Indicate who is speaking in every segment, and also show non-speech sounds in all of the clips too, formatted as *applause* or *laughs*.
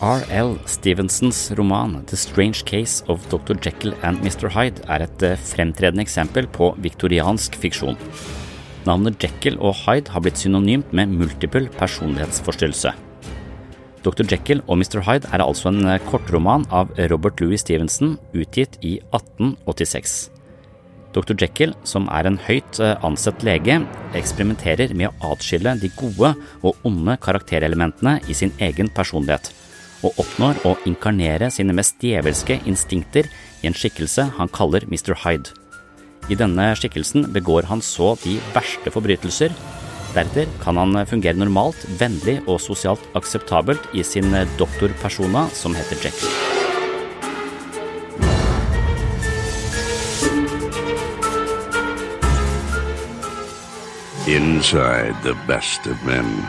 Speaker 1: R.L. Stevensons roman The Strange Case of Dr. Jekyll and Mr. Hyde er et eh, fremtredende eksempel på viktoriansk fiksjon. Navnet Jekyll og Hyde har blitt synonymt med multiple personlighetsforstyrrelse. Dr. Jekyll og Mr. Hyde er altså en eh, kortroman av Robert Louis Stevenson, utgitt i 1886. Dr. Jekyll, som er en høyt eh, ansett lege, eksperimenterer med å atskille de gode og onde karakterelementene i sin egen personlighet, og oppnår å inkarnere sine mest djevelske instinkter i en skikkelse han kaller Mr. Hyde. I denne skikkelsen begår han så de verste forbrytelser. Deretter kan han fungere normalt, vennlig og sosialt akseptabelt i sin doktorpersona som heter Jekyll.
Speaker 2: Inside the best of men,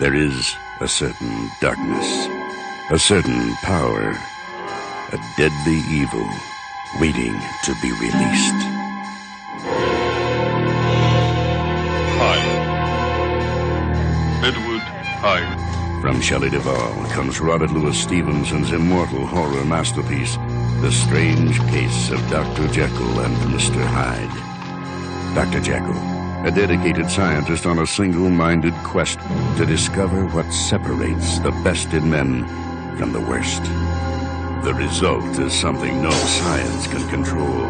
Speaker 2: there is a certain darkness, a certain power, a deadly evil waiting to be released.
Speaker 3: Hyde. Edward Hyde.
Speaker 2: From Shelley Duvall comes Robert Louis Stevenson's immortal horror masterpiece, The Strange Case of Dr. Jekyll and Mr. Hyde. Dr. Jekyll, a dedicated scientist on a single-minded quest to discover what separates the best in men from the worst. The result is something no science can control,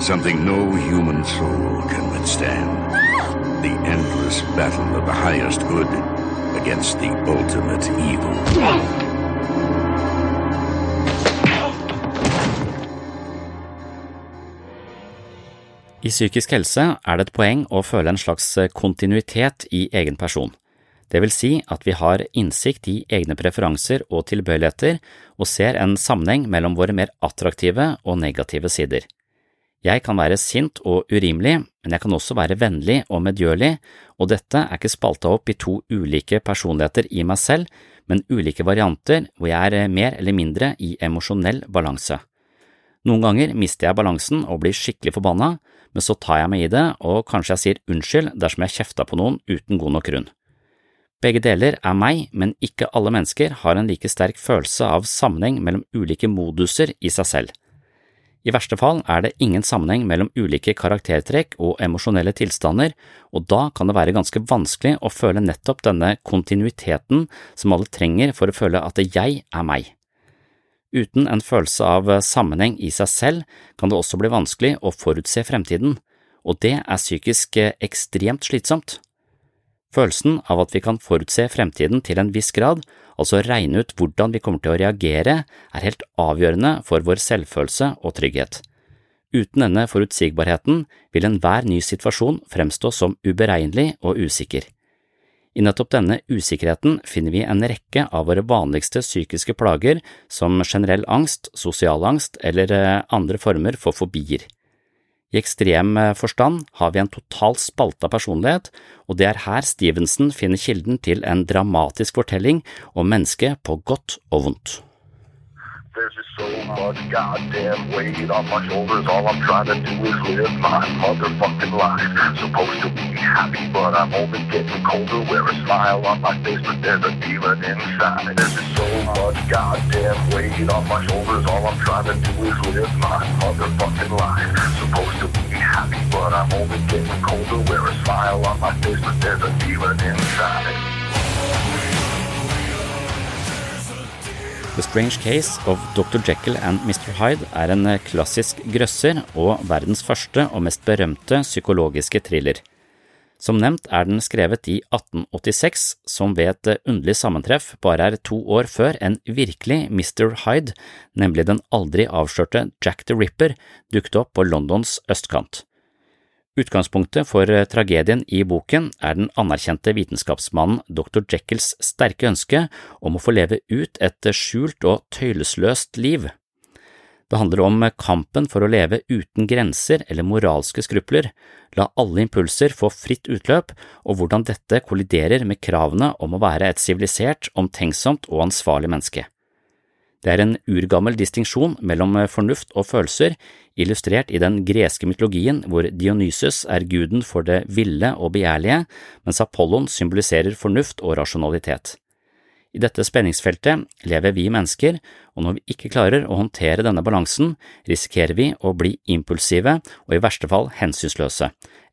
Speaker 2: something no human soul can withstand. The endless battle of the highest good against the ultimate evil.
Speaker 1: I psykisk helse er det et poeng å føle en slags kontinuitet i egen person. Det vil si at vi har innsikt i egne preferanser og tilbøyeligheter og ser en sammenheng mellom våre mer attraktive og negative sider. Jeg kan være sint og urimelig, men jeg kan også være vennlig og medgjørlig, og dette er ikke spalta opp i to ulike personligheter i meg selv, men ulike varianter hvor jeg er mer eller mindre i emosjonell balanse. Noen ganger mister jeg balansen og blir skikkelig forbanna, men så tar jeg meg i det, og kanskje jeg sier unnskyld dersom jeg kjefta på noen uten god nok grunn. Begge deler er meg, men ikke alle mennesker har en like sterk følelse av sammenheng mellom ulike moduser i seg selv. I verste fall er det ingen sammenheng mellom ulike karaktertrekk og emosjonelle tilstander, og da kan det være ganske vanskelig å føle nettopp denne kontinuiteten som alle trenger for å føle at jeg er meg. Uten en følelse av sammenheng i seg selv kan det også bli vanskelig å forutse fremtiden, og det er psykisk ekstremt slitsomt. Følelsen av at vi kan forutse fremtiden til en viss grad, altså regne ut hvordan vi kommer til å reagere, er helt avgjørende for vår selvfølelse og trygghet. Uten denne forutsigbarheten vil enhver ny situasjon fremstå som uberegnelig og usikker. I nettopp denne usikkerheten finner vi en rekke av våre vanligste psykiske plager som generell angst, sosial angst eller eh, andre former for fobier. I ekstrem eh, forstand har vi en totalt spalta personlighet, og det er her Stevenson finner kilden til en dramatisk fortelling om mennesket på godt og vondt.
Speaker 4: There's just so much goddamn weight on my shoulders. All I'm trying to do is live my motherfucking life. Supposed to be happy, but I'm only getting colder. Wear a smile on my face, but there's a demon inside. There's just so much goddamn weight on my shoulders. All I'm trying to do is live my motherfucking life. Supposed to be happy, but I'm only getting colder. Wear a smile on my face, but there's a demon inside.
Speaker 1: The Strange Case of Dr. Jekyll and Mr. Hyde er en klassisk grøsser og verdens første og mest berømte psykologiske thriller. Som nevnt er den skrevet i 1886, som ved et underlig sammentreff bare er to år før en virkelig Mr. Hyde, nemlig den aldri avslørte Jack the Ripper, dukket opp på Londons østkant. Utgangspunktet for eh, tragedien i boken er den anerkjente vitenskapsmannen dr. Jekylls sterke ønske om å få leve ut et skjult og tøylesløst liv. Det handler om kampen for å leve uten grenser eller moralske skrupler, la alle impulser få fritt utløp, og hvordan dette kolliderer med kravene om å være et sivilisert, omtenksomt og ansvarlig menneske. Det er en urgammel distinksjon mellom fornuft og følelser, illustrert i den greske mytologien hvor Dionysus er guden for det ville og begjærlige, mens Apollon symboliserer fornuft og rasjonalitet. I dette spenningsfeltet lever vi mennesker, og når vi ikke klarer å håndtere denne balansen, risikerer vi å bli impulsive og i verste fall hensynsløse,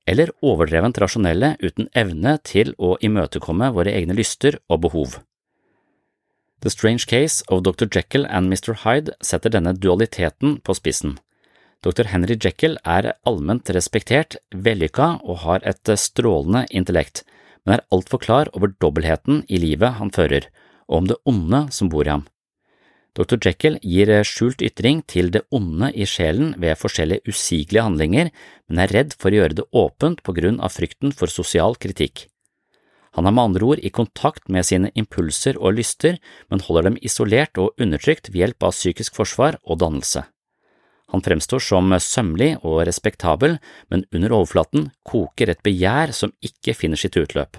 Speaker 1: eller overdrevent rasjonelle uten evne til å imøtekomme våre egne lyster og behov. The Strange Case of Dr. Jekyll and Mr. Hyde setter denne dualiteten på spissen. Dr. Henry Jekyll er allment respektert, vellykka og har et strålende intellekt, men er altfor klar over dobbeltheten i livet han fører, og om det onde som bor i ham. Dr. Jekyll gir skjult ytring til det onde i sjelen ved forskjellige usigelige handlinger, men er redd for å gjøre det åpent på grunn av frykten for sosial kritikk. Han er med andre ord i kontakt med sine impulser og lyster, men holder dem isolert og undertrykt ved hjelp av psykisk forsvar og dannelse. Han fremstår som sømmelig og respektabel, men under overflaten koker et begjær som ikke finner sitt utløp.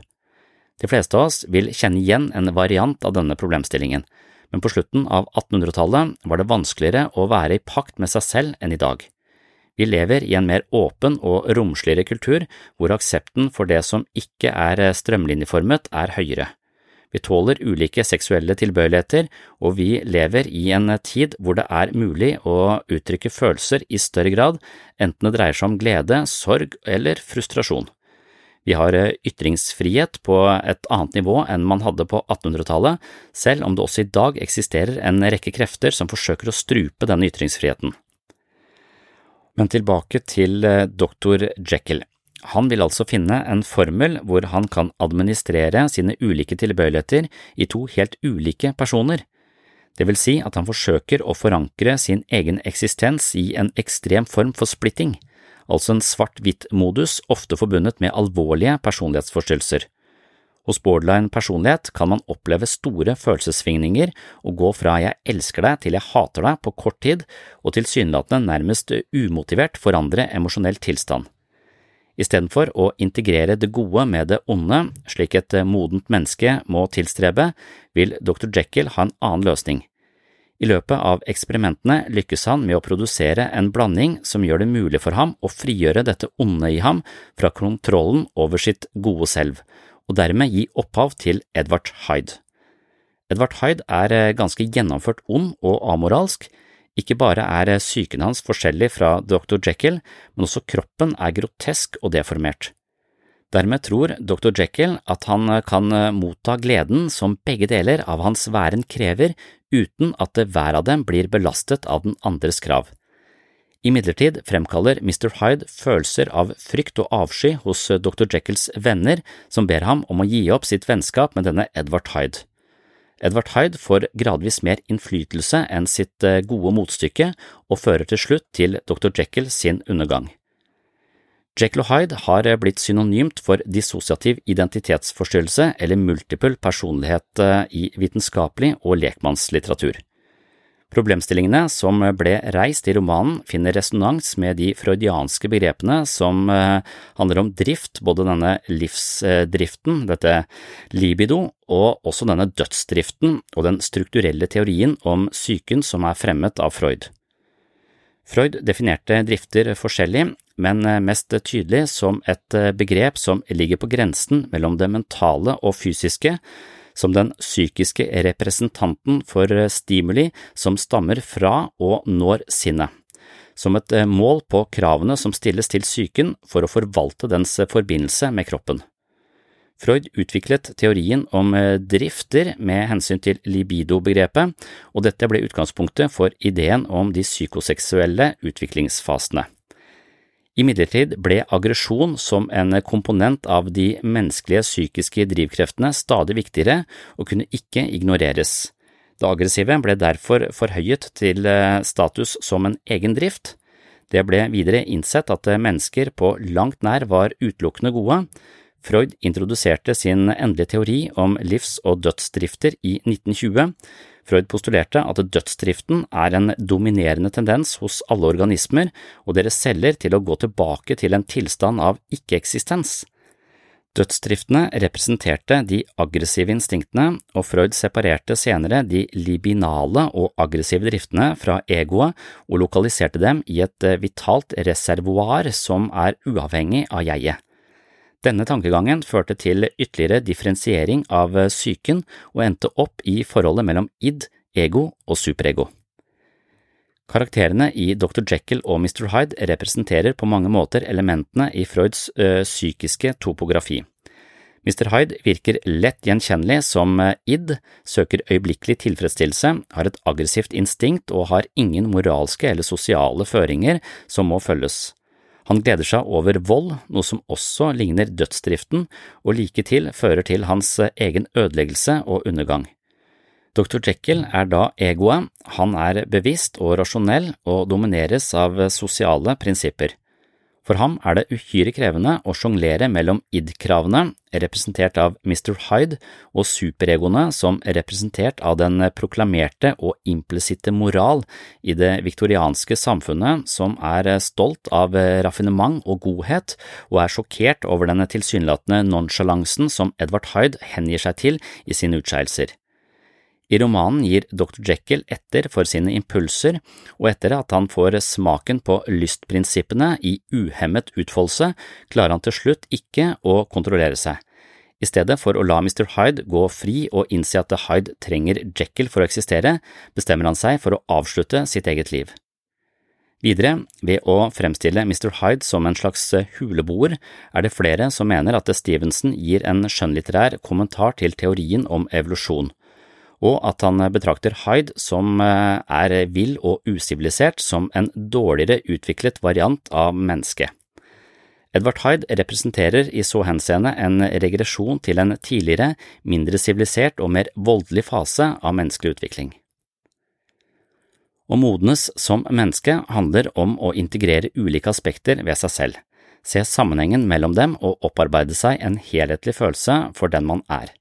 Speaker 1: De fleste av oss vil kjenne igjen en variant av denne problemstillingen, men på slutten av 1800-tallet var det vanskeligere å være i pakt med seg selv enn i dag. Vi lever i en mer åpen og romsligere kultur hvor aksepten for det som ikke er strømlinjeformet, er høyere. Vi tåler ulike seksuelle tilbøyeligheter, og vi lever i en tid hvor det er mulig å uttrykke følelser i større grad, enten det dreier seg om glede, sorg eller frustrasjon. Vi har ytringsfrihet på et annet nivå enn man hadde på 1800-tallet, selv om det også i dag eksisterer en rekke krefter som forsøker å strupe denne ytringsfriheten. Men tilbake til eh, doktor Jekyll. Han vil altså finne en formel hvor han kan administrere sine ulike tilbøyeligheter i to helt ulike personer. Det vil si at han forsøker å forankre sin egen eksistens i en ekstrem form for splitting, altså en svart-hvitt-modus ofte forbundet med alvorlige personlighetsforstyrrelser. Hos borderline personlighet kan man oppleve store følelsessvingninger og gå fra jeg elsker deg til jeg hater deg på kort tid, og tilsynelatende nærmest umotivert forandre emosjonell tilstand. Istedenfor å integrere det gode med det onde, slik et modent menneske må tilstrebe, vil dr. Jekyll ha en annen løsning. I løpet av eksperimentene lykkes han med å produsere en blanding som gjør det mulig for ham å frigjøre dette onde i ham fra kontrollen over sitt gode selv, og dermed gi opphav til Edvard Hyde. Edvard Hyde er eh, ganske gjennomført ond og amoralsk. Ikke bare er psyken hans forskjellig fra dr. Jekyll, men også kroppen er grotesk og deformert. Dermed tror dr. Jekyll at han kan motta gleden som begge deler av hans væren krever, uten at hver av dem blir belastet av den andres krav. Imidlertid fremkaller Mr. Hyde følelser av frykt og avsky hos dr. Jekylls venner som ber ham om å gi opp sitt vennskap med denne Edvard Hyde. Edvard Hyde får gradvis mer innflytelse enn sitt eh, gode motstykke og fører til slutt til dr. Jekyll sin undergang. Jekyll og Hyde har eh, blitt synonymt for dissosiativ identitetsforstyrrelse eller multiple personlighet eh, i vitenskapelig og lekmannslitteratur. Problemstillingene som ble reist i romanen finner resonans med de freudianske begrepene som eh, handler om drift, både denne livsdriften, dette libido, og også denne dødsdriften og den strukturelle teorien om psyken som er fremmet av Freud. Freud definerte drifter forskjellig, men mest tydelig som et begrep som ligger på grensen mellom det mentale og fysiske, som den psykiske representanten for eh, stimuli som stammer fra og når sinnet, som et eh, mål på kravene som stilles til psyken for å forvalte dens eh, forbindelse med kroppen. Freud utviklet teorien om drifter med hensyn til libido-begrepet, og dette ble utgangspunktet for ideen om de psykoseksuelle utviklingsfasene. Imidlertid ble aggresjon som en komponent av de menneskelige psykiske drivkreftene stadig viktigere og kunne ikke ignoreres. Det aggressive ble derfor forhøyet til eh, status som en egen drift. Det ble videre innsett at mennesker på langt nær var utelukkende gode. Freud introduserte sin endelige teori om livs- og dødsdrifter i 1920, Freud postulerte at dødsdriften er en dominerende tendens hos alle organismer og deres celler til å gå tilbake til en tilstand av ikke-eksistens. Dødsdriftene representerte de aggressive instinktene, og Freud separerte senere de libinale og aggressive driftene fra egoet og lokaliserte dem i et vitalt reservoar som er uavhengig av jeget. Denne tankegangen førte til ytterligere differensiering av psyken og endte opp i forholdet mellom id, ego og superego. Karakterene i Dr. Jekyll og Mr. Hyde representerer på mange måter elementene i Freuds ø, psykiske topografi. Mr. Hyde virker lett gjenkjennelig som id, søker øyeblikkelig tilfredsstillelse, har et aggressivt instinkt og har ingen moralske eller sosiale føringer som må følges. Han gleder seg over vold, noe som også ligner dødsdriften og like til fører til hans egen ødeleggelse og undergang. Dr. Jekyll er da egoet, han er bevisst og rasjonell og domineres av sosiale prinsipper. For ham er det uhyre krevende å sjonglere mellom id-kravene, representert av Mr. Hyde, og superegoene som representert av den proklamerte og implisitte moral i det viktorianske samfunnet som er stolt av raffinement og godhet og er sjokkert over den tilsynelatende nonsjalansen som Edvard Hyde hengir seg til i sine utskeielser. I romanen gir dr. Jekyll etter for sine impulser, og etter at han får smaken på lystprinsippene i uhemmet utfoldelse, klarer han til slutt ikke å kontrollere seg. I stedet for å la Mr. Hyde gå fri og innse at Hyde trenger Jekyll for å eksistere, bestemmer han seg for å avslutte sitt eget liv. Videre, ved å fremstille Mr. Hyde som en slags huleboer, er det flere som mener at Stevenson gir en skjønnlitterær kommentar til teorien om evolusjon og at han betrakter Hyde, som eh, er vill og usivilisert, som en dårligere utviklet variant av mennesket. Edvard Hyde representerer i så henseende en regresjon til en tidligere, mindre sivilisert og mer voldelig fase av menneskelig utvikling. Å modnes som menneske handler om å integrere ulike aspekter ved seg selv, se sammenhengen mellom dem og opparbeide seg en helhetlig følelse for den man er.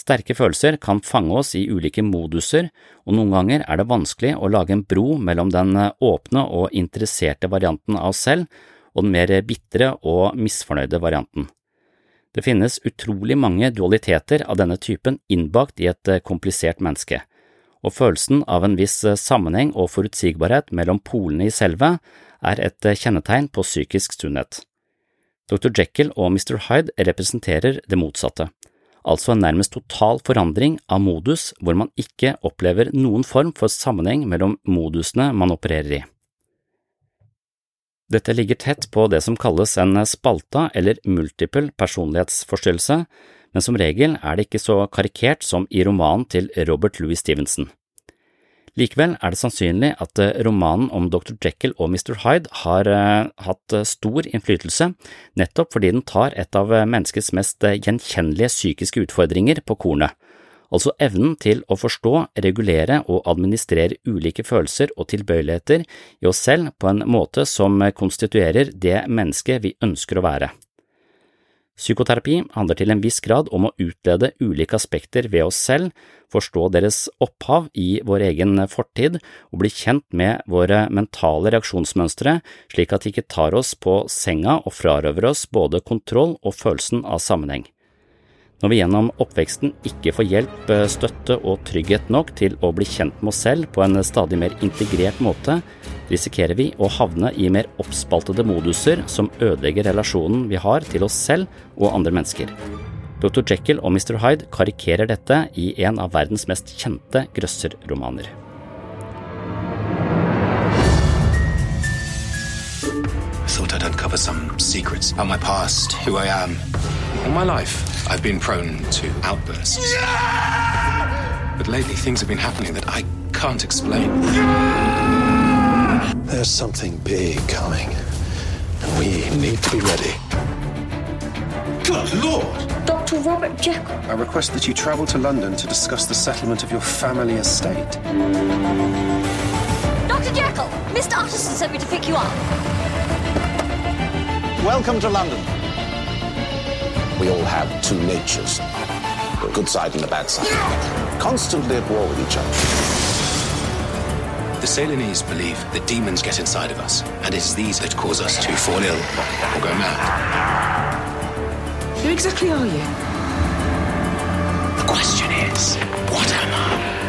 Speaker 1: Sterke følelser kan fange oss i ulike moduser, og noen ganger er det vanskelig å lage en bro mellom den åpne og interesserte varianten av oss selv og den mer bitre og misfornøyde varianten. Det finnes utrolig mange dualiteter av denne typen innbakt i et komplisert menneske, og følelsen av en viss sammenheng og forutsigbarhet mellom polene i selve er et kjennetegn på psykisk sunnhet. Dr. Jekyll og Mr. Hyde representerer det motsatte altså en nærmest total forandring av modus hvor man ikke opplever noen form for sammenheng mellom modusene man opererer i. Dette ligger tett på det som kalles en spalta eller multiple personlighetsforstyrrelse, men som regel er det ikke så karikert som i romanen til Robert Louis Stevenson. Likevel er det sannsynlig at romanen om Dr. Jekyll og Mr. Hyde har uh, hatt stor innflytelse, nettopp fordi den tar et av menneskets mest gjenkjennelige psykiske utfordringer på kornet, altså evnen til å forstå, regulere og administrere ulike følelser og tilbøyeligheter i oss selv på en måte som konstituerer det mennesket vi ønsker å være. Psykoterapi handler til en viss grad om å utlede ulike aspekter ved oss selv, forstå deres opphav i vår egen fortid og bli kjent med våre mentale reaksjonsmønstre slik at de ikke tar oss på senga og frarøver oss både kontroll og følelsen av sammenheng. Når vi gjennom oppveksten ikke får hjelp, eh, støtte og trygghet nok til å bli kjent med oss selv på en stadig mer integrert måte, risikerer vi å havne i mer oppspaltede moduser som ødelegger relasjonen vi har til oss selv og andre mennesker. Dr. Jekyll og Mr. Hyde karikerer dette i en av verdens mest kjente grøsserromaner.
Speaker 5: I thought I'd uncover some secrets about my past, who I am. All my life, I've been prone to outbursts. But lately, things have been happening that I can't explain.
Speaker 6: There's something big coming, and we need to be ready.
Speaker 5: Good Lord!
Speaker 7: Dr. Robert Jekyll.
Speaker 5: I request that you travel to London to discuss the settlement of your family estate.
Speaker 7: Dr. Jekyll, Mr. Utterson sent me to pick you up.
Speaker 6: Welcome to London. We all have two natures the good side and the bad side. Constantly at war with each other.
Speaker 5: The Ceylonese believe that demons get inside of us, and it is these that cause us to fall ill or go mad.
Speaker 8: Who exactly are you?
Speaker 5: The question is, what am I?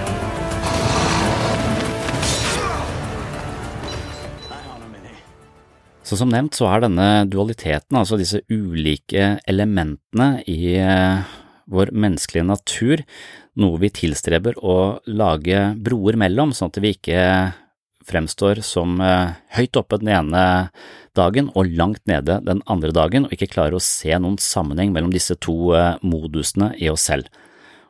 Speaker 1: Så som nevnt så er denne dualiteten, altså disse ulike elementene i eh, vår menneskelige natur, noe vi tilstreber å lage broer mellom, sånn at vi ikke fremstår som eh, høyt oppe den ene dagen og langt nede den andre dagen, og ikke klarer å se noen sammenheng mellom disse to eh, modusene i oss selv.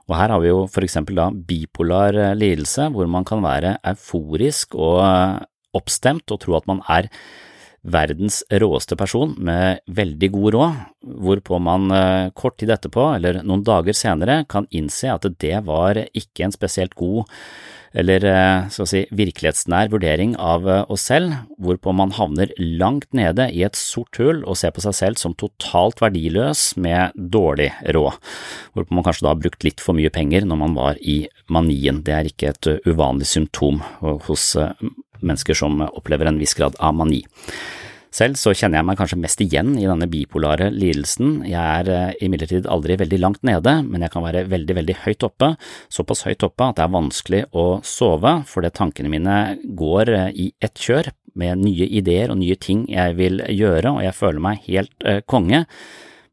Speaker 1: Og her har vi jo for eksempel da bipolar lidelse, hvor man kan være euforisk og oppstemt og tro at man er verdens råeste person med veldig god råd, hvorpå man eh, kort tid etterpå, eller noen dager senere, kan innse at det var ikke en spesielt god eller eh, skal si, virkelighetsnær vurdering av eh, oss selv, hvorpå man havner langt nede i et sort hull og ser på seg selv som totalt verdiløs med dårlig råd, hvorpå man kanskje da har brukt litt for mye penger når man var i manien. Det er ikke et uvanlig symptom hos mennesker som opplever en viss grad av mani. Selv så kjenner jeg meg kanskje mest igjen i denne bipolare lidelsen. Jeg er eh, imidlertid aldri veldig langt nede, men jeg kan være veldig, veldig høyt oppe, såpass høyt oppe at det er vanskelig å sove fordi tankene mine går eh, i ett kjør med nye ideer og nye ting jeg vil gjøre, og jeg føler meg helt eh, konge.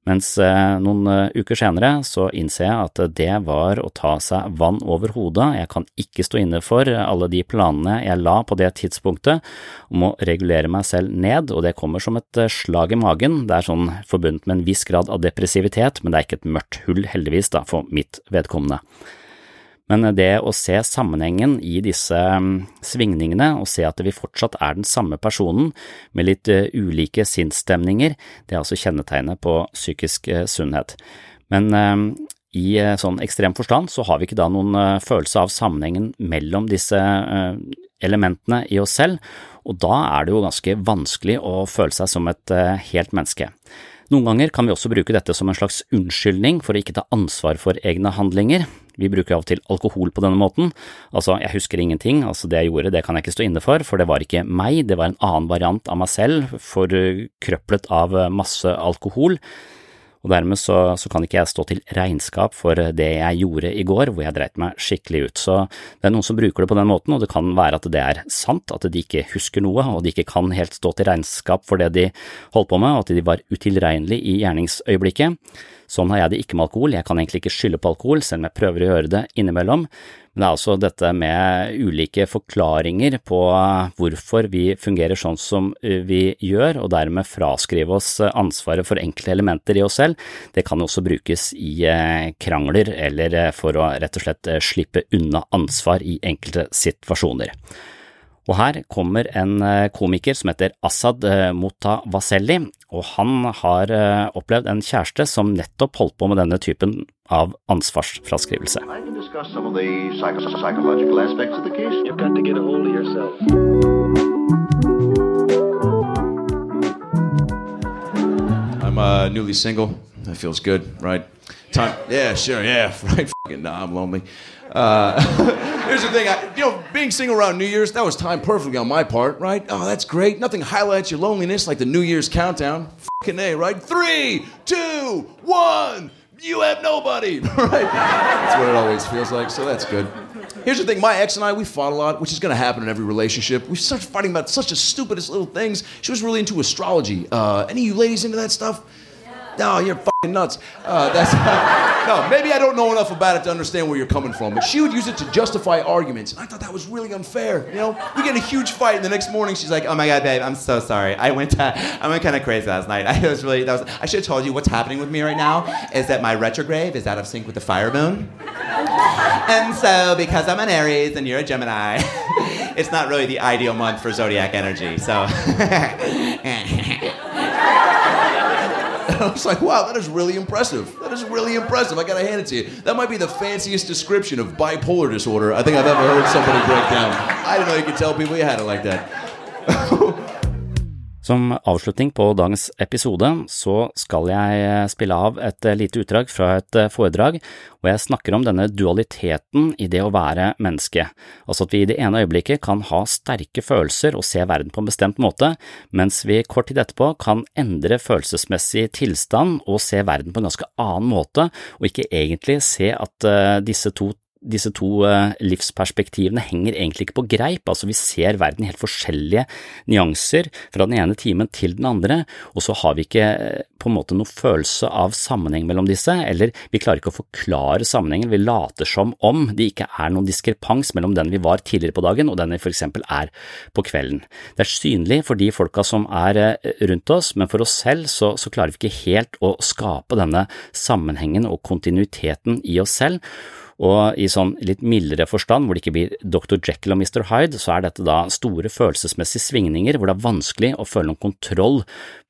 Speaker 1: Mens eh, noen eh, uker senere så innser jeg at det var å ta seg vann over hodet, jeg kan ikke stå inne for alle de planene jeg la på det tidspunktet om å regulere meg selv ned, og det kommer som et eh, slag i magen, det er sånn forbundet med en viss grad av depressivitet, men det er ikke et mørkt hull, heldigvis, da, for mitt vedkommende. Men det å se sammenhengen i disse mm, svingningene, og se at vi fortsatt er den samme personen med litt eh, ulike sinnsstemninger, det er altså kjennetegnet på psykisk eh, sunnhet. Men eh, i sånn ekstrem forstand så har vi ikke da noen følelse av sammenhengen mellom disse elementene i oss selv, og da er det jo ganske vanskelig å føle seg som et helt menneske. Noen ganger kan vi også bruke dette som en slags unnskyldning for å ikke ta ansvar for egne handlinger. Vi bruker av og til alkohol på denne måten. Altså, jeg husker ingenting, altså det jeg gjorde, det kan jeg ikke stå inne for, for det var ikke meg, det var en annen variant av meg selv, forkrøplet av masse alkohol. Og dermed så, så, kan ikke jeg stå til regnskap for det jeg gjorde i går, hvor jeg dreit meg skikkelig ut. Så det er noen som bruker det på den måten, og det kan være at det er sant, at de ikke husker noe, og de ikke kan helt stå til regnskap for det de holdt på med, og at de var utilregnelige i gjerningsøyeblikket. Sånn har jeg det ikke med alkohol, jeg kan egentlig ikke skylde på alkohol, selv om jeg prøver å gjøre det innimellom. Men det er altså dette med ulike forklaringer på hvorfor vi fungerer sånn som vi gjør, og dermed fraskrive oss ansvaret for enkelte elementer i oss selv. Det kan også brukes i krangler, eller for å rett og slett slippe unna ansvar i enkelte situasjoner. Og her kommer en komiker som heter Assad Motavaselli, og han har opplevd en kjæreste som nettopp holdt på med denne typen av ansvarsfraskrivelse.
Speaker 9: I'm uh, newly single. That feels good, right? Time, yeah, sure, yeah, *laughs* right. Fucking, nah, I'm lonely. Uh, *laughs* here's the thing, I, you know, being single around New Year's, that was timed perfectly on my part, right? Oh, that's great. Nothing highlights your loneliness like the New Year's countdown. Fucking A, right? Three, two, one. You have nobody, *laughs* right? That's what it always feels like, so that's good. Here's the thing, my ex and I, we fought a lot, which is gonna happen in every relationship. We started fighting about such the stupidest little things. She was really into astrology. Uh, any of you ladies into that stuff? No, you're fucking nuts. Uh, that's *laughs* no. Maybe I don't know enough about it to understand where you're coming from. But she would use it to justify arguments, and I thought that was really unfair. You know, we get in a huge fight, and the next morning she's like,
Speaker 10: Oh my god, babe, I'm so sorry. I went uh, I went kind of crazy last night. *laughs* I was really that was I should have told you what's happening with me right now is that my retrograde is out of sync with the fire moon. *laughs* and so because I'm an Aries and you're a Gemini, it's not really the ideal month for zodiac energy. So *laughs*
Speaker 9: I was like, wow, that is really impressive. That is really impressive. I gotta hand it to you. That might be the fanciest description of bipolar disorder I think I've ever heard somebody break down. I didn't know you could tell people you had it like that.
Speaker 1: Som avslutning på dagens episode så skal jeg spille av et lite utdrag fra et foredrag hvor jeg snakker om denne dualiteten i det å være menneske, altså at vi i det ene øyeblikket kan ha sterke følelser og se verden på en bestemt måte, mens vi kort tid etterpå kan endre følelsesmessig tilstand og se verden på en ganske annen måte, og ikke egentlig se at disse to disse to livsperspektivene henger egentlig ikke på greip, altså vi ser verden i helt forskjellige nyanser fra den ene timen til den andre, og så har vi ikke på en måte noen følelse av sammenheng mellom disse, eller vi klarer ikke å forklare sammenhengen, vi later som om det ikke er noen diskrepans mellom den vi var tidligere på dagen og den vi for eksempel er på kvelden. Det er synlig for de folka som er rundt oss, men for oss selv så, så klarer vi ikke helt å skape denne sammenhengen og kontinuiteten i oss selv, og i sånn litt mildere forstand, hvor det ikke blir Dr. Jekyll og Mr. Hyde, så er dette da store følelsesmessige svingninger hvor det er vanskelig å føle noen kontroll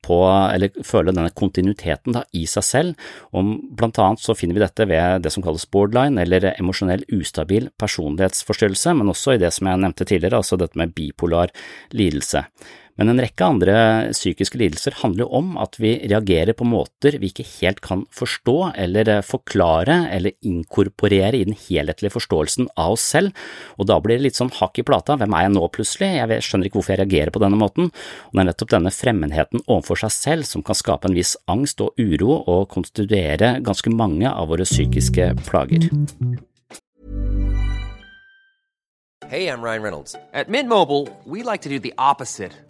Speaker 1: på, eller føle denne kontinuiteten da i seg selv. Og blant annet så finner vi dette ved det som kalles borderline, eller emosjonell ustabil personlighetsforstyrrelse, men også i det som jeg nevnte tidligere, altså dette med bipolar lidelse. Men en rekke andre psykiske lidelser handler jo om at vi reagerer på måter vi ikke helt kan forstå eller forklare eller inkorporere i den helhetlige forståelsen av oss selv, og da blir det litt sånn hakk i plata, hvem er jeg nå plutselig, jeg skjønner ikke hvorfor jeg reagerer på denne måten, og det er nettopp denne fremmedheten overfor seg selv som kan skape en viss angst og uro og konstituere ganske mange av våre psykiske plager.
Speaker 11: Hey, I'm Ryan Reynolds. At Mint Mobile, we like to do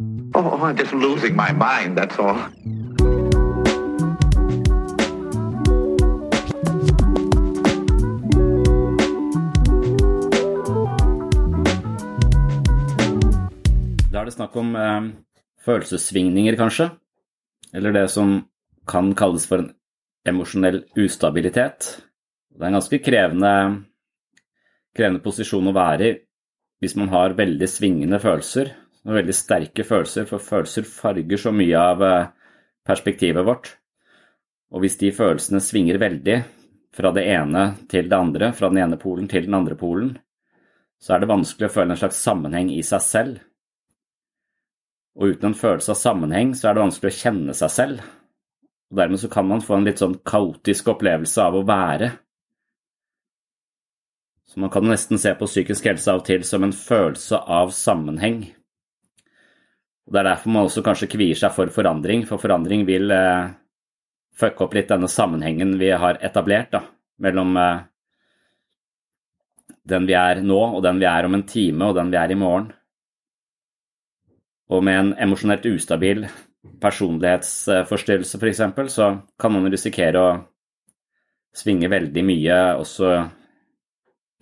Speaker 4: Oh, I'm just losing my mind, that's all.
Speaker 1: Da er det snakk om eh, følelsessvingninger, kanskje. Eller det som kan kalles for en emosjonell ustabilitet. Det er en ganske krevende, krevende posisjon å være i hvis man har veldig svingende følelser, og veldig sterke følelser, for følelser farger så mye av eh, perspektivet vårt. Og hvis de følelsene svinger veldig fra det ene til det andre, fra den ene polen til den andre polen, så er det vanskelig å føle en slags sammenheng i seg selv. Og uten en følelse av sammenheng, så er det vanskelig å kjenne seg selv. Og dermed så kan man få en litt sånn kaotisk opplevelse av å være. Så man kan nesten se på psykisk helse av og til som en følelse av sammenheng. Og Det er derfor man også kanskje kvier seg for forandring, for forandring vil eh, fucke opp litt denne sammenhengen vi har etablert da, mellom eh, den vi er nå, og den vi er om en time, og den vi er i morgen. Og med en emosjonelt ustabil personlighetsforstyrrelse, f.eks., så kan man risikere å svinge veldig mye også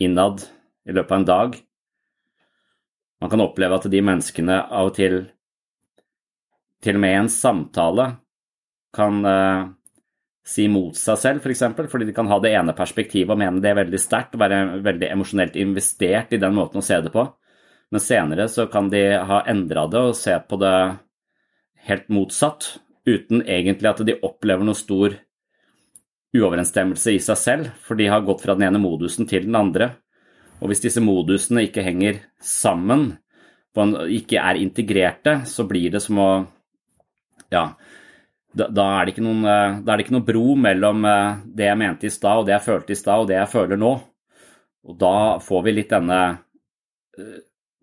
Speaker 1: innad i løpet av en dag. Man kan oppleve at de menneskene av og til, til og med i en samtale, kan eh, si mot seg selv, f.eks., for eksempel, fordi de kan ha det ene perspektivet og mene det er veldig sterkt og være veldig emosjonelt investert i den måten å se det på. Men senere så kan de ha endra det og se på det helt motsatt, uten egentlig at de opplever noe stor uoverensstemmelse i seg selv, for de har gått fra den ene modusen til den andre. Og hvis disse modusene ikke henger sammen, ikke er integrerte, så blir det som å Ja, da, da, er noen, da, er det ikke noen, bro mellom eh, det jeg mente i stad, og det jeg følte i stad, og det jeg føler nå. Og da får vi litt denne eh,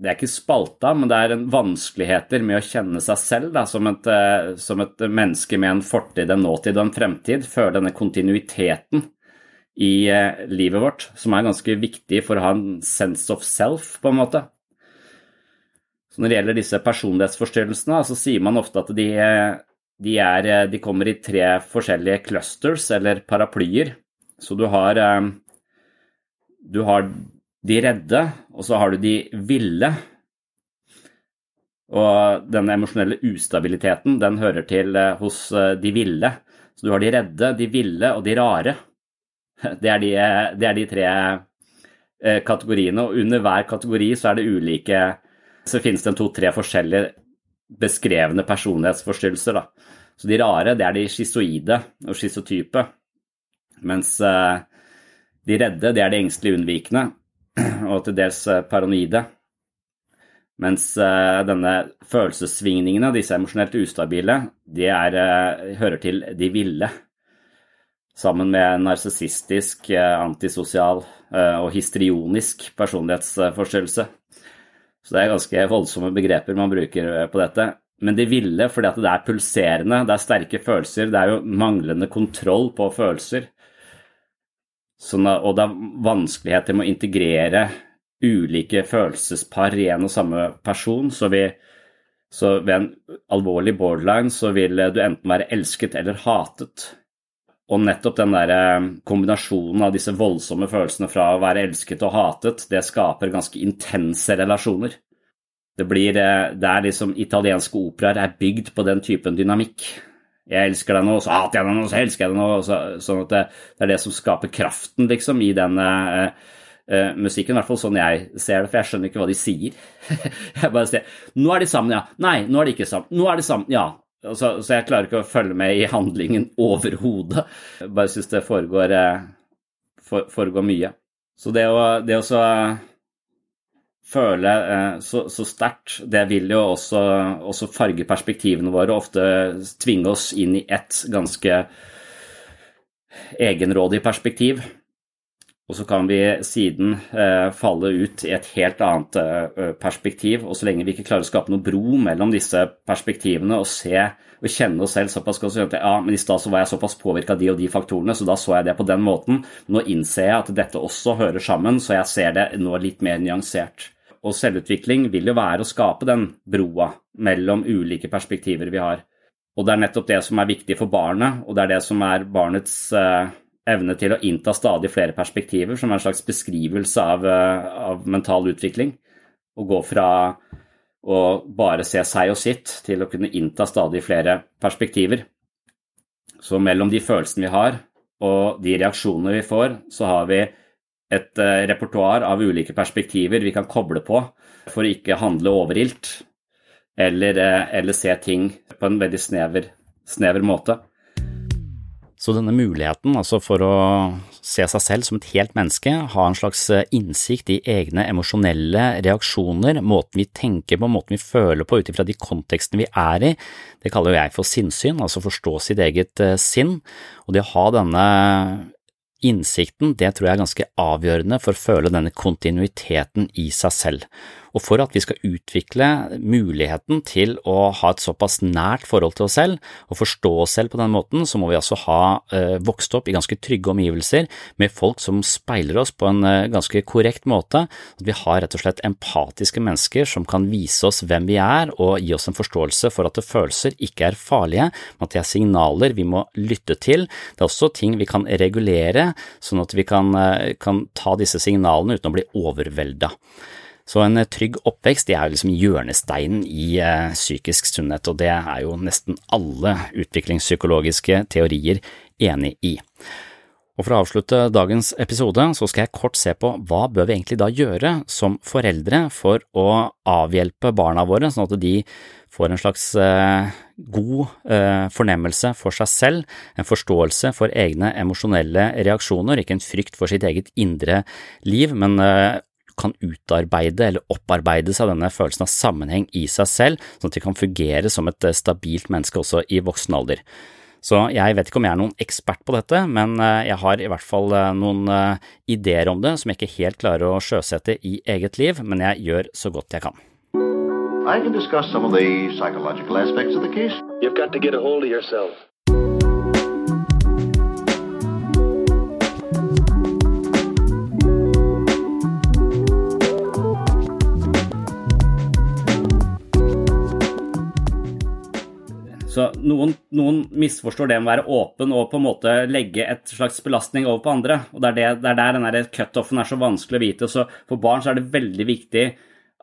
Speaker 1: det er ikke spalta, men det er vanskeligheter med å kjenne seg selv da, som, et, eh, som, et, menneske med en fortid, en nåtid og en fremtid. Føle denne kontinuiteten i eh, livet vårt, som er ganske viktig for å ha en sense of self, på en måte. Så når det gjelder disse personlighetsforstyrrelsene, så sier man ofte at de, de, er, de kommer i tre forskjellige clusters, eller paraplyer. Så du har, eh, du har de redde, og så har du de ville. Og denne emosjonelle ustabiliteten, den hører til eh, hos eh, de ville. Så du har de redde, de ville og de rare. *laughs* Det er de, det er de tre kategoriene, og under hver kategori så er det ulike Så finnes det to-tre forskjellige beskrevne personlighetsforstyrrelser. Da. Så de rare, det er de schizoide og schizotype. Mens de redde, det er de engstelig unnvikende *clears throat* og til dels eh, paranoide. Mens eh, denne følelsessvingningene, disse emosjonelt ustabile, de er, eh, hører til de ville. Sammen med narsissistisk, antisosial og histrionisk personlighetsforstyrrelse. Så det er ganske voldsomme begreper man bruker på dette. Men de ville fordi at det er pulserende, det er sterke følelser, det er jo manglende kontroll på følelser. Sånn, og det er vanskeligheter med å integrere ulike følelsespar i en og samme person. Så, vi, så ved en alvorlig borderline så vil du enten være elsket eller hatet. Og nettopp den der eh, kombinasjonen av disse voldsomme følelsene fra å være elsket og hatet, det skaper ganske intense relasjoner. Det, blir, eh, det er liksom Italienske operaer er bygd på den typen dynamikk. Jeg elsker deg nå, så hater jeg deg nå, så elsker jeg deg nå. Så, sånn at det, det, er det som skaper kraften, liksom, i den uh, uh, musikken. I hvert fall sånn jeg ser det, for jeg skjønner ikke hva de sier. *laughs* jeg bare ser Nå er de sammen, ja. Nei, nå er de ikke sammen. Nå er de sammen, ja. Så, så jeg klarer ikke å følge med i handlingen overhodet. Bare syns det foregår, uh, for, foregår mye. Så det å, det å så føle eh, så, så sterkt, det vil jo også, også, farge perspektivene våre ofte tvinge oss inn i ett ganske egenrådig perspektiv. Og så kan vi siden eh, falle ut i et helt annet eh, perspektiv. Og så lenge vi ikke klarer å skape noe bro mellom disse perspektivene og se og kjenne oss selv såpass godt at ja, men i stad så var jeg såpass påvirka av de og de faktorene, så da så jeg det på den måten. Nå innser jeg at dette også hører sammen, så jeg ser det nå litt mer nyansert. Og selvutvikling vil jo være å skape den broa mellom ulike perspektiver vi har. Og det er nettopp det som er viktig for barnet, og det er det som er barnets eh, evne til å innta stadig flere perspektiver, som er en slags beskrivelse av, eh, av mental utvikling. Å gå fra å bare se seg og sitt til å kunne innta stadig flere perspektiver. Så mellom de følelsene vi har og de reaksjonene vi får, så har vi et uh, repertoar av ulike perspektiver vi kan koble på for å ikke handle overilt eller, uh, eller se ting på en veldig snever, snever måte.
Speaker 12: Så denne muligheten altså for å se seg selv som et helt menneske, ha en slags eh, innsikt i egne emosjonelle reaksjoner, måten vi tenker på, måten vi føler på ut ifra de kontekstene vi er i, det kaller jo jeg for sinnssyn, altså forstå sitt eget eh, sinn. Og det å ha denne innsikten, det tror jeg er ganske avgjørende for å føle denne kontinuiteten i seg selv. Og for at vi skal utvikle muligheten til å ha et såpass nært forhold til oss selv og forstå oss selv på den måten, så må vi altså ha eh, vokst opp i ganske trygge omgivelser med folk som speiler oss på en eh, ganske korrekt måte. At vi har rett og slett empatiske mennesker som kan vise oss hvem vi er og gi oss en forståelse for at følelser ikke er farlige, men at det er signaler vi må lytte til. Det er også ting vi kan regulere, sånn at vi kan, eh, kan ta disse signalene uten å bli overvelda. Så en eh, trygg oppvekst det er liksom hjørnesteinen i eh, psykisk sunnhet, og det er jo nesten alle utviklingspsykologiske teorier enig i. Og For å avslutte dagens episode så skal jeg kort se på hva bør vi egentlig da gjøre som foreldre for å avhjelpe barna våre, sånn at de får en slags eh, god fornemmelse for seg selv, en forståelse for egne emosjonelle reaksjoner, ikke en frykt for sitt eget indre liv, men kan utarbeide eller opparbeide seg denne følelsen av sammenheng i seg selv, sånn at de kan fungere som et eh, stabilt menneske også i voksen alder. Så jeg vet ikke om jeg er noen ekspert på dette, men eh, jeg har i hvert fall eh, noen ideer om det som jeg ikke helt klarer å sjøsette i eget liv, men jeg gjør så godt jeg kan.
Speaker 13: I can discuss some of the psychological aspects of the case.
Speaker 14: You've got to get a hold of yourself.
Speaker 1: Så noen, noen, misforstår det med å være åpen og på en måte legge et slags belastning over på andre. og Det er, det, det er der den cutoffen er så vanskelig å vite. Så For barn så er det veldig viktig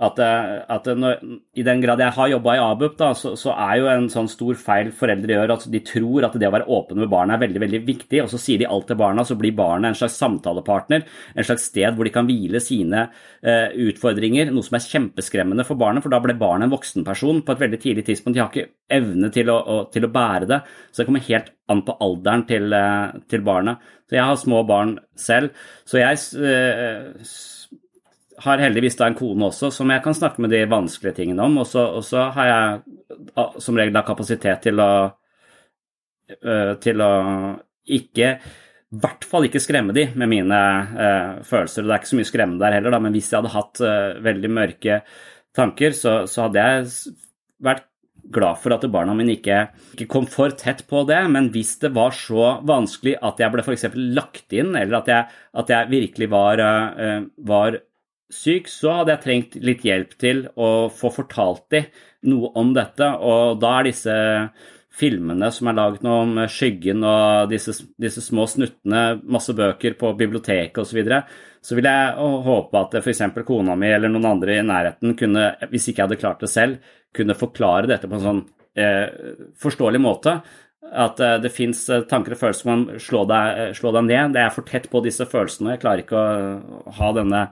Speaker 1: at, eh, at når, i den grad jeg har jobba i ABUP, da, så, så, er jo en sånn stor feil foreldre gjør at de tror at det å være åpen med barna er veldig veldig viktig, og så sier de alt til barna, så blir barna en slags samtalepartner, en slags sted hvor de kan hvile sine uh, utfordringer, noe som er kjempeskremmende for barnet, for da ble barnet en voksenperson på et veldig tidlig tidspunkt. De har ikke evne til å, å, til å bære det, så det kommer helt an på alderen til, uh, til barnet. Så jeg har små barn selv, så jeg uh, har heldigvis da en kone også som jeg kan snakke med de vanskelige tingene om. Og så har jeg som regel da kapasitet til å, øh, til å ikke i hvert fall ikke skremme de med mine eh, følelser. Det er ikke så mye skremme der heller, da, men hvis jeg hadde hatt eh, veldig mørke tanker, så, så, hadde jeg vært glad for at barna mine ikke, ikke, kom for tett på det. Men hvis det var så vanskelig at jeg ble f.eks. lagt inn, eller at jeg, at jeg virkelig var, uh, var syk, så hadde jeg trengt litt hjelp til å få fortalt dem noe om dette. Og da er disse filmene som er laget nå om skyggen og disse, disse små snuttene, masse bøker på biblioteket osv., så, videre, så vil jeg håpe at f.eks. kona mi eller noen andre i nærheten kunne, hvis ikke jeg hadde klart det selv, kunne forklare dette på en sånn eh, forståelig måte. At eh, det fins eh, tanker og følelser som kan slå deg, eh, slå deg ned. Det er for tett på disse følelsene. Jeg klarer ikke å ha denne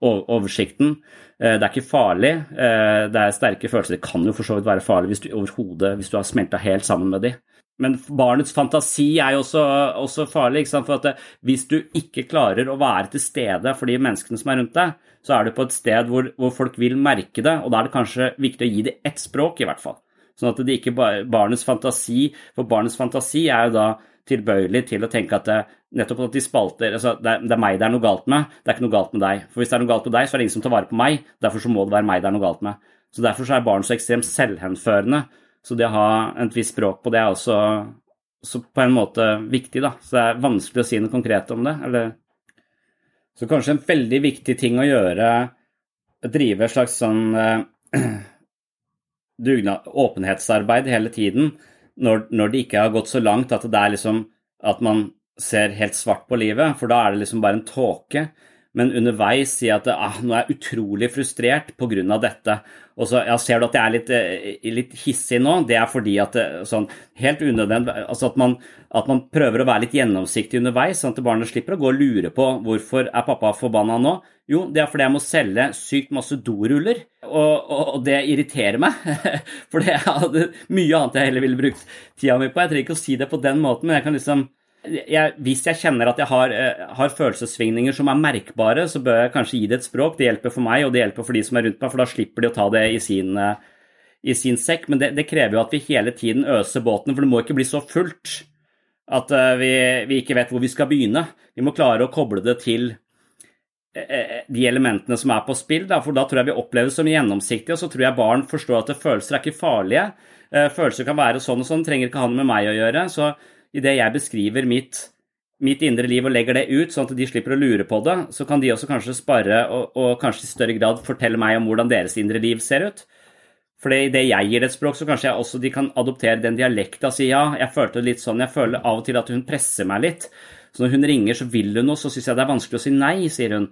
Speaker 1: oversikten. Det er ikke farlig. Det er sterke følelser. Det kan jo for så vidt være farlig hvis du hvis du har smelta helt sammen med dem. Men barnets fantasi er jo også, også farlig. For hvis du ikke klarer å være til stede for de menneskene som er rundt deg, så er du på et sted hvor, hvor folk vil merke det, og da er det kanskje viktig å gi dem ett språk, i hvert fall. Sånn at det ikke bare barnets fantasi For barnets fantasi er jo da tilbøyelig til å tenke at det, nettopp at de spalter altså det, er, det er meg det er noe galt med, det er ikke noe galt med deg. For hvis det er noe galt med deg, så er det ingen som tar vare på meg, derfor så må det være meg det er noe galt med. Så Derfor så er barn så ekstremt selvhenførende. Så det å ha et visst språk på det er også, også på en måte viktig, da. Så det er vanskelig å si noe konkret om det. Eller Så kanskje en veldig viktig ting å gjøre, drive et slags sånn eh, dugnad, åpenhetsarbeid hele tiden, når, når, det ikke har gått så langt at det er liksom at man ser helt svart på livet, for da er det liksom bare en tåke men underveis si at ah, nå er jeg utrolig frustrert pga. dette. Og så ja, Ser du at jeg er litt, eh, litt, hissig nå? Det er fordi at eh, sånn, helt unødvendig, altså at man, at man, prøver å være litt gjennomsiktig underveis, sånn at barnet slipper å gå og lure på hvorfor er pappa forbanna nå. Jo, det er fordi jeg må selge sykt masse doruller, og, og, og det irriterer meg. *laughs* For det er *laughs* mye annet jeg heller ville brukt tida mi på. Jeg trenger ikke å si det på den måten, men jeg kan liksom jeg, hvis jeg kjenner at jeg har, uh, har, følelsessvingninger som er merkbare, så bør jeg kanskje gi det et språk. Det hjelper for meg, og det hjelper for de som er rundt meg, for da slipper de å ta det i sin, uh, i sin sekk. Men det, det, krever jo at vi hele tiden øser båten, for det må ikke bli så fullt at uh, vi, vi, ikke vet hvor vi skal begynne. Vi må klare å koble det til de elementene som er på spill, for da tror jeg vi opplever det som gjennomsiktig, og så tror jeg barn forstår at følelser er ikke farlige. Følelser kan være sånn og sånn, trenger ikke ha noe med meg å gjøre. så idet jeg beskriver mitt, mitt, indre liv og legger det ut, sånn at de slipper å lure på det, så kan de også kanskje spare og, og kanskje i større grad fortelle meg om hvordan deres indre liv ser ut. For idet jeg gir det et språk, så kanskje jeg også de kan adoptere den dialekta og si ja, jeg følte det litt sånn, jeg føler av og til at hun presser meg litt. Så når hun ringer, så vil hun noe, så syns jeg det er vanskelig å si nei, sier hun.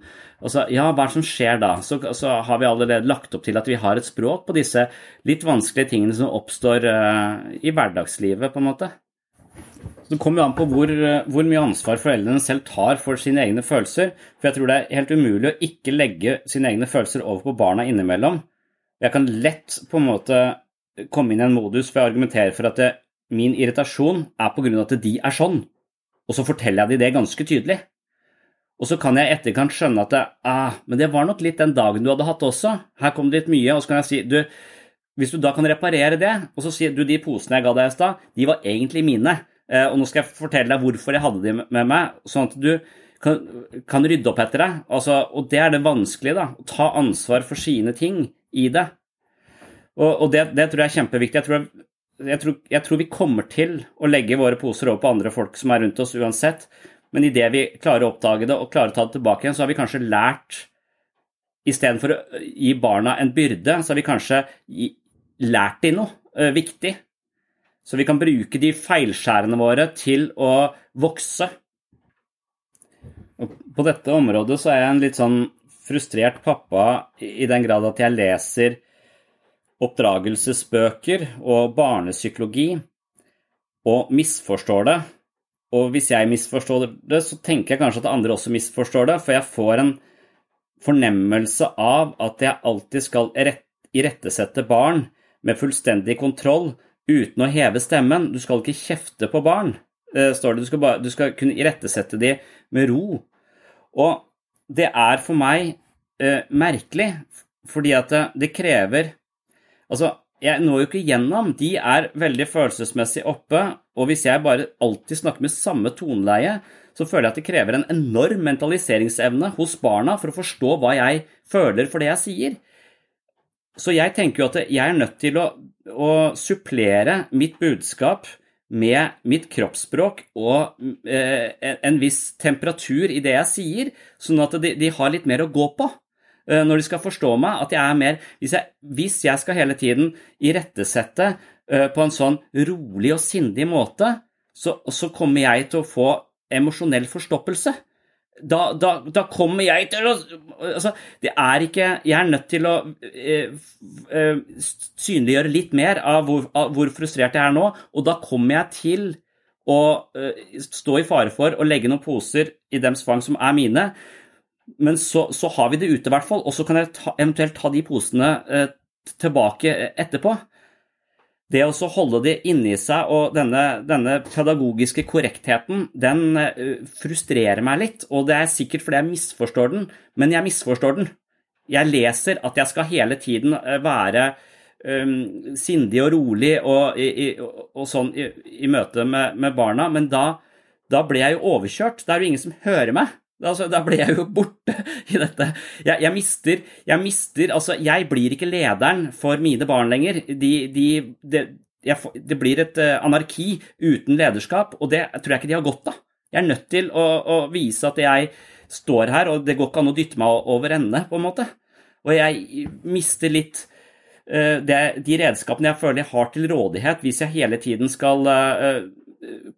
Speaker 1: Og så, ja, hva er det som skjer da? Så, så, har vi allerede lagt opp til at vi har et språk på disse litt vanskelige tingene som oppstår uh, i hverdagslivet, på en måte. Det kommer jo an på hvor, hvor, mye ansvar foreldrene selv tar for sine egne følelser. For jeg tror det er helt umulig å ikke legge sine egne følelser over på barna innimellom. Jeg kan lett på en måte komme inn i en modus for jeg argumenterer for at det, min irritasjon er på grunn av at de er sånn, og så forteller jeg dem det ganske tydelig. Og så kan jeg etterkant skjønne at det, ah, men det var nok litt den dagen du hadde hatt også. Her kom det litt mye, og så kan jeg si du, hvis du da kan reparere det, og så sier du de posene jeg ga deg i stad, de var egentlig mine. Eh, og nå skal jeg fortelle deg hvorfor jeg hadde de med meg, sånn at du kan, kan rydde opp etter deg. Altså, og det er det vanskelige, da. Å ta ansvar for sine ting i det. Og, og det, det, tror jeg er kjempeviktig. Jeg tror, jeg, tror, jeg tror, vi kommer til å legge våre poser over på andre folk som er rundt oss uansett. Men idet vi klarer å oppdage det og klarer å ta det tilbake igjen, så har vi kanskje lært Istedenfor å gi barna en byrde, så har vi kanskje lært dem noe uh, viktig. Så vi kan bruke de feilskjærene våre til å vokse. Og på dette området så er jeg en litt sånn frustrert pappa i den grad at jeg leser oppdragelsesbøker og barnepsykologi og misforstår det. Og hvis jeg misforstår det, så tenker jeg kanskje at andre også misforstår det, for jeg får en fornemmelse av at jeg alltid skal irettesette barn med fullstendig kontroll uten å heve stemmen. Du skal ikke kjefte på barn, eh, står det. Du skal, bare, du skal kunne irettesette de med ro. Og det er for meg eh, merkelig, fordi at det, det krever Altså, jeg når jo ikke gjennom. De er veldig følelsesmessig oppe, og hvis jeg bare alltid snakker med samme toneleie, så føler jeg at det krever en enorm mentaliseringsevne hos barna for å forstå hva jeg føler for det jeg sier. Så jeg tenker jo at jeg er nødt til å, å supplere mitt budskap med mitt kroppsspråk og eh, en viss temperatur i det jeg sier, sånn at de, de har litt mer å gå på eh, når de skal forstå meg. At jeg er mer Hvis jeg, hvis jeg skal hele tiden irettesette eh, på en sånn rolig og sindig måte, så, så kommer jeg til å få emosjonell forstoppelse da, da, da, kommer jeg til å altså, det er ikke Jeg er nødt til å eh, eh, synliggjøre litt mer av hvor, av hvor, frustrert jeg er nå, og da kommer jeg til å eh, stå i fare for å legge noen poser i dems fang som er mine. Men så, så har vi det ute, i hvert fall, og så kan jeg ta, eventuelt ta de posene eh, tilbake etterpå det å holde det inni seg og denne, denne, pedagogiske korrektheten, den eh, frustrerer meg litt. Og det er sikkert fordi jeg misforstår den, men jeg misforstår den. Jeg leser at jeg skal hele tiden eh, være um, sindig og rolig og,
Speaker 12: og sånn i, i møte med, med, barna, men da, da ble jeg jo overkjørt. Da er det ingen som hører meg. Altså, da ble jeg jo borte i dette. Jeg, jeg, mister, jeg mister Altså, jeg blir ikke lederen for mine barn lenger. De, de, de, jeg, det blir et uh, anarki uten lederskap, og det tror jeg ikke de har godt av. Jeg er nødt til å, å vise at jeg står her, og det går ikke an å dytte meg over ende, på en måte. Og jeg mister litt uh, det, de redskapene jeg føler jeg har til rådighet, hvis jeg hele tiden skal uh,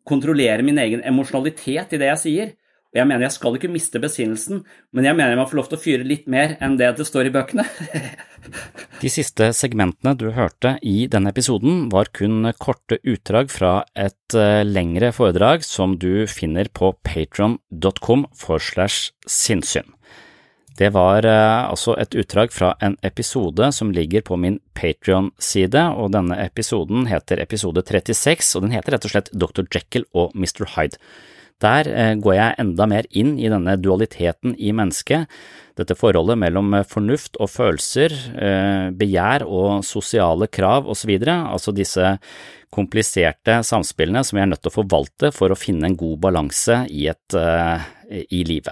Speaker 12: kontrollere min egen emosjonalitet i det jeg sier. Og jeg mener jeg skal ikke miste besinnelsen, men jeg mener jeg må få lov til å fyre litt mer enn det det står i bøkene. *laughs*
Speaker 1: De siste segmentene du hørte i denne episoden var kun korte utdrag fra et eh, lengre foredrag som du finner på patron.com for slash sinnssyn. Det var eh, altså et utdrag fra en episode som ligger på min Patrion-side, og denne episoden heter episode 36, og den heter rett og slett Dr. Jekyll og Mr. Hyde. Der eh, går jeg enda mer inn i denne dualiteten i mennesket, dette forholdet mellom eh, fornuft og følelser, eh, begjær og sosiale krav osv., altså disse kompliserte samspillene som vi er nødt til å forvalte for å finne en god balanse i, et, i livet.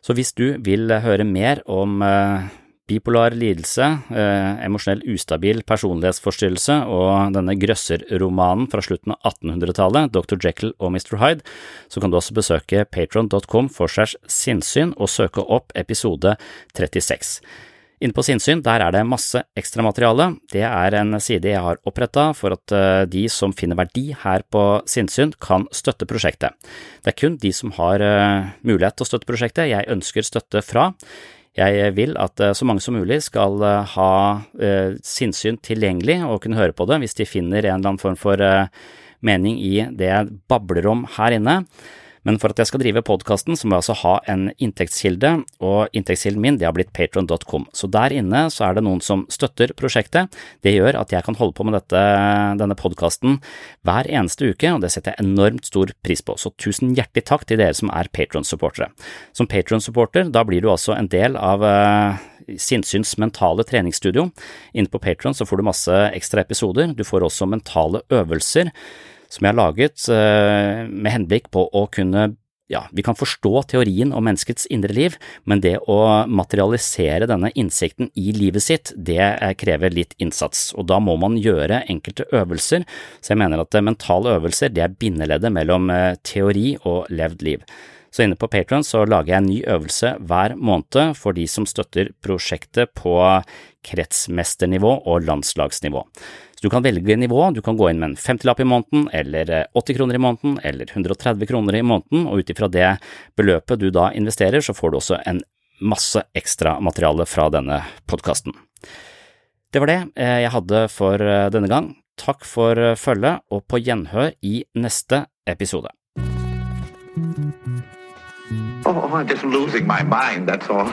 Speaker 1: Så hvis du vil høre mer om bipolar lidelse, eh, emosjonell ustabil personlighetsforstyrrelse og denne grøsserromanen fra slutten av 1800-tallet, Dr. Jekyll og Mr. Hyde, så kan du også besøke patron.com for segs sinnssyn og søke opp episode 36. Inne på Sinnsyn der er det masse ekstramateriale. Det er en side jeg har oppretta for at eh, de som finner verdi her på Sinnsyn, kan støtte prosjektet. Det er kun de som har eh, mulighet til å støtte prosjektet jeg ønsker støtte fra. Jeg vil at eh, så mange som mulig skal eh, ha eh, sinnssyn tilgjengelig og kunne høre på det hvis de finner en eller annen form for mening i det jeg babler om her inne. Men for at jeg skal drive podkasten, så må jeg altså ha en inntektskilde, og inntektskilden min det har blitt patron.com. Så der inne så er det noen som støtter prosjektet. Det gjør at jeg kan holde på med dette, denne podkasten hver eneste uke, og det setter jeg enormt stor pris på. Så tusen hjertelig takk til dere som er patron-supportere. Som patron-supporter, da blir du altså en del av uh, Sinnsyns mentale treningsstudio. Inne på Patron så får du masse ekstra episoder. Du får også mentale øvelser som jeg har laget eh, med henblikk på å kunne ja, vi kan forstå teorien om menneskets indre liv, men det å materialisere denne innsikten i livet sitt, det eh, krever litt innsats, og da må man gjøre enkelte øvelser, så jeg mener at eh, mentale øvelser det er bindeleddet mellom teori og levd liv. Så inne på Patron så lager jeg en ny øvelse hver måned for de som støtter prosjektet på kretsmesternivå og landslagsnivå. Så du kan velge nivå, du kan gå inn med en 50-lapp i måneden, eller 80 kroner i måneden, eller 130 kroner i måneden, og ut ifra det beløpet du da investerer, så får du også en masse ekstra materiale fra denne podkasten. Det var det eh, jeg hadde for eh, denne gang. Takk for eh, følget, og på gjenhør i neste episode.
Speaker 4: Oh, I'm just losing my mind, that's all.